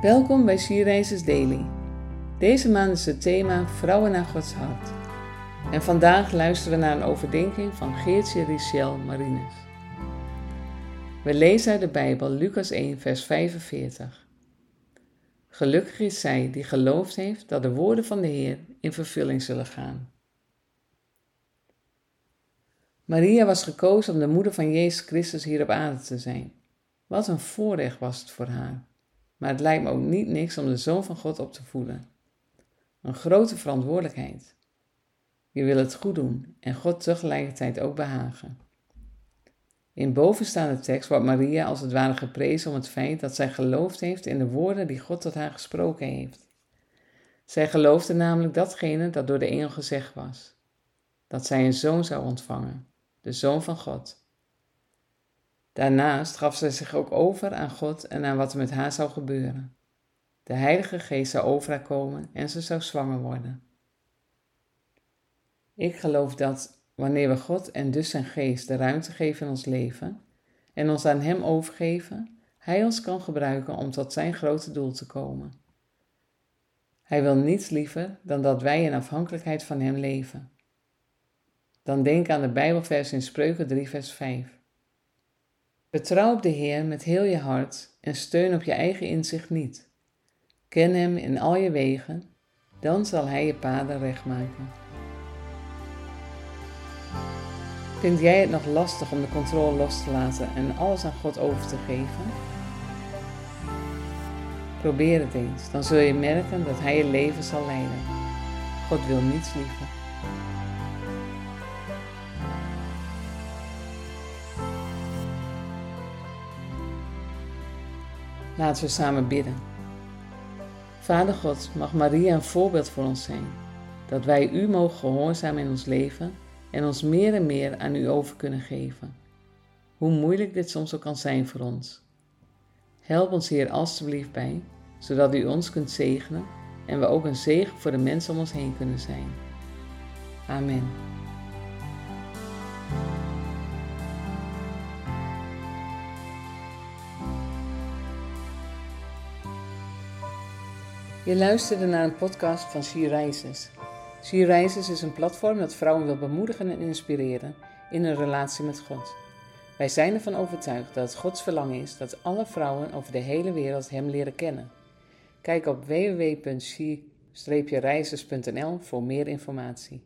Welkom bij Sierreizers Daily. Deze maand is het thema Vrouwen naar Gods hart. En vandaag luisteren we naar een overdenking van Geertje Richel Marines. We lezen uit de Bijbel Lucas 1, vers 45. Gelukkig is zij die geloofd heeft dat de woorden van de Heer in vervulling zullen gaan. Maria was gekozen om de moeder van Jezus Christus hier op aarde te zijn. Wat een voorrecht was het voor haar. Maar het lijkt me ook niet niks om de Zoon van God op te voeden. Een grote verantwoordelijkheid. Je wil het goed doen en God tegelijkertijd ook behagen. In bovenstaande tekst wordt Maria als het ware geprezen om het feit dat zij geloofd heeft in de woorden die God tot haar gesproken heeft. Zij geloofde namelijk datgene dat door de engel gezegd was: dat zij een zoon zou ontvangen, de zoon van God. Daarnaast gaf zij zich ook over aan God en aan wat er met haar zou gebeuren. De Heilige Geest zou over haar komen en ze zou zwanger worden. Ik geloof dat wanneer we God en dus zijn Geest de ruimte geven in ons leven en ons aan Hem overgeven, Hij ons kan gebruiken om tot Zijn grote doel te komen. Hij wil niets liever dan dat wij in afhankelijkheid van Hem leven. Dan denk aan de Bijbelvers in Spreuken 3, vers 5. Vertrouw op de Heer met heel je hart en steun op je eigen inzicht niet. Ken Hem in al je wegen, dan zal Hij je paden recht maken. Vind jij het nog lastig om de controle los te laten en alles aan God over te geven? Probeer het eens, dan zul je merken dat Hij je leven zal leiden. God wil niets liever. Laten we samen bidden. Vader God, mag Maria een voorbeeld voor ons zijn, dat wij U mogen gehoorzamen in ons leven en ons meer en meer aan U over kunnen geven. Hoe moeilijk dit soms ook kan zijn voor ons. Help ons Heer alstublieft bij, zodat U ons kunt zegenen en we ook een zegen voor de mensen om ons heen kunnen zijn. Amen. Je luisterde naar een podcast van She Rises. She Rises is een platform dat vrouwen wil bemoedigen en inspireren in hun relatie met God. Wij zijn ervan overtuigd dat het Gods verlangen is dat alle vrouwen over de hele wereld Hem leren kennen. Kijk op www.she-rises.nl voor meer informatie.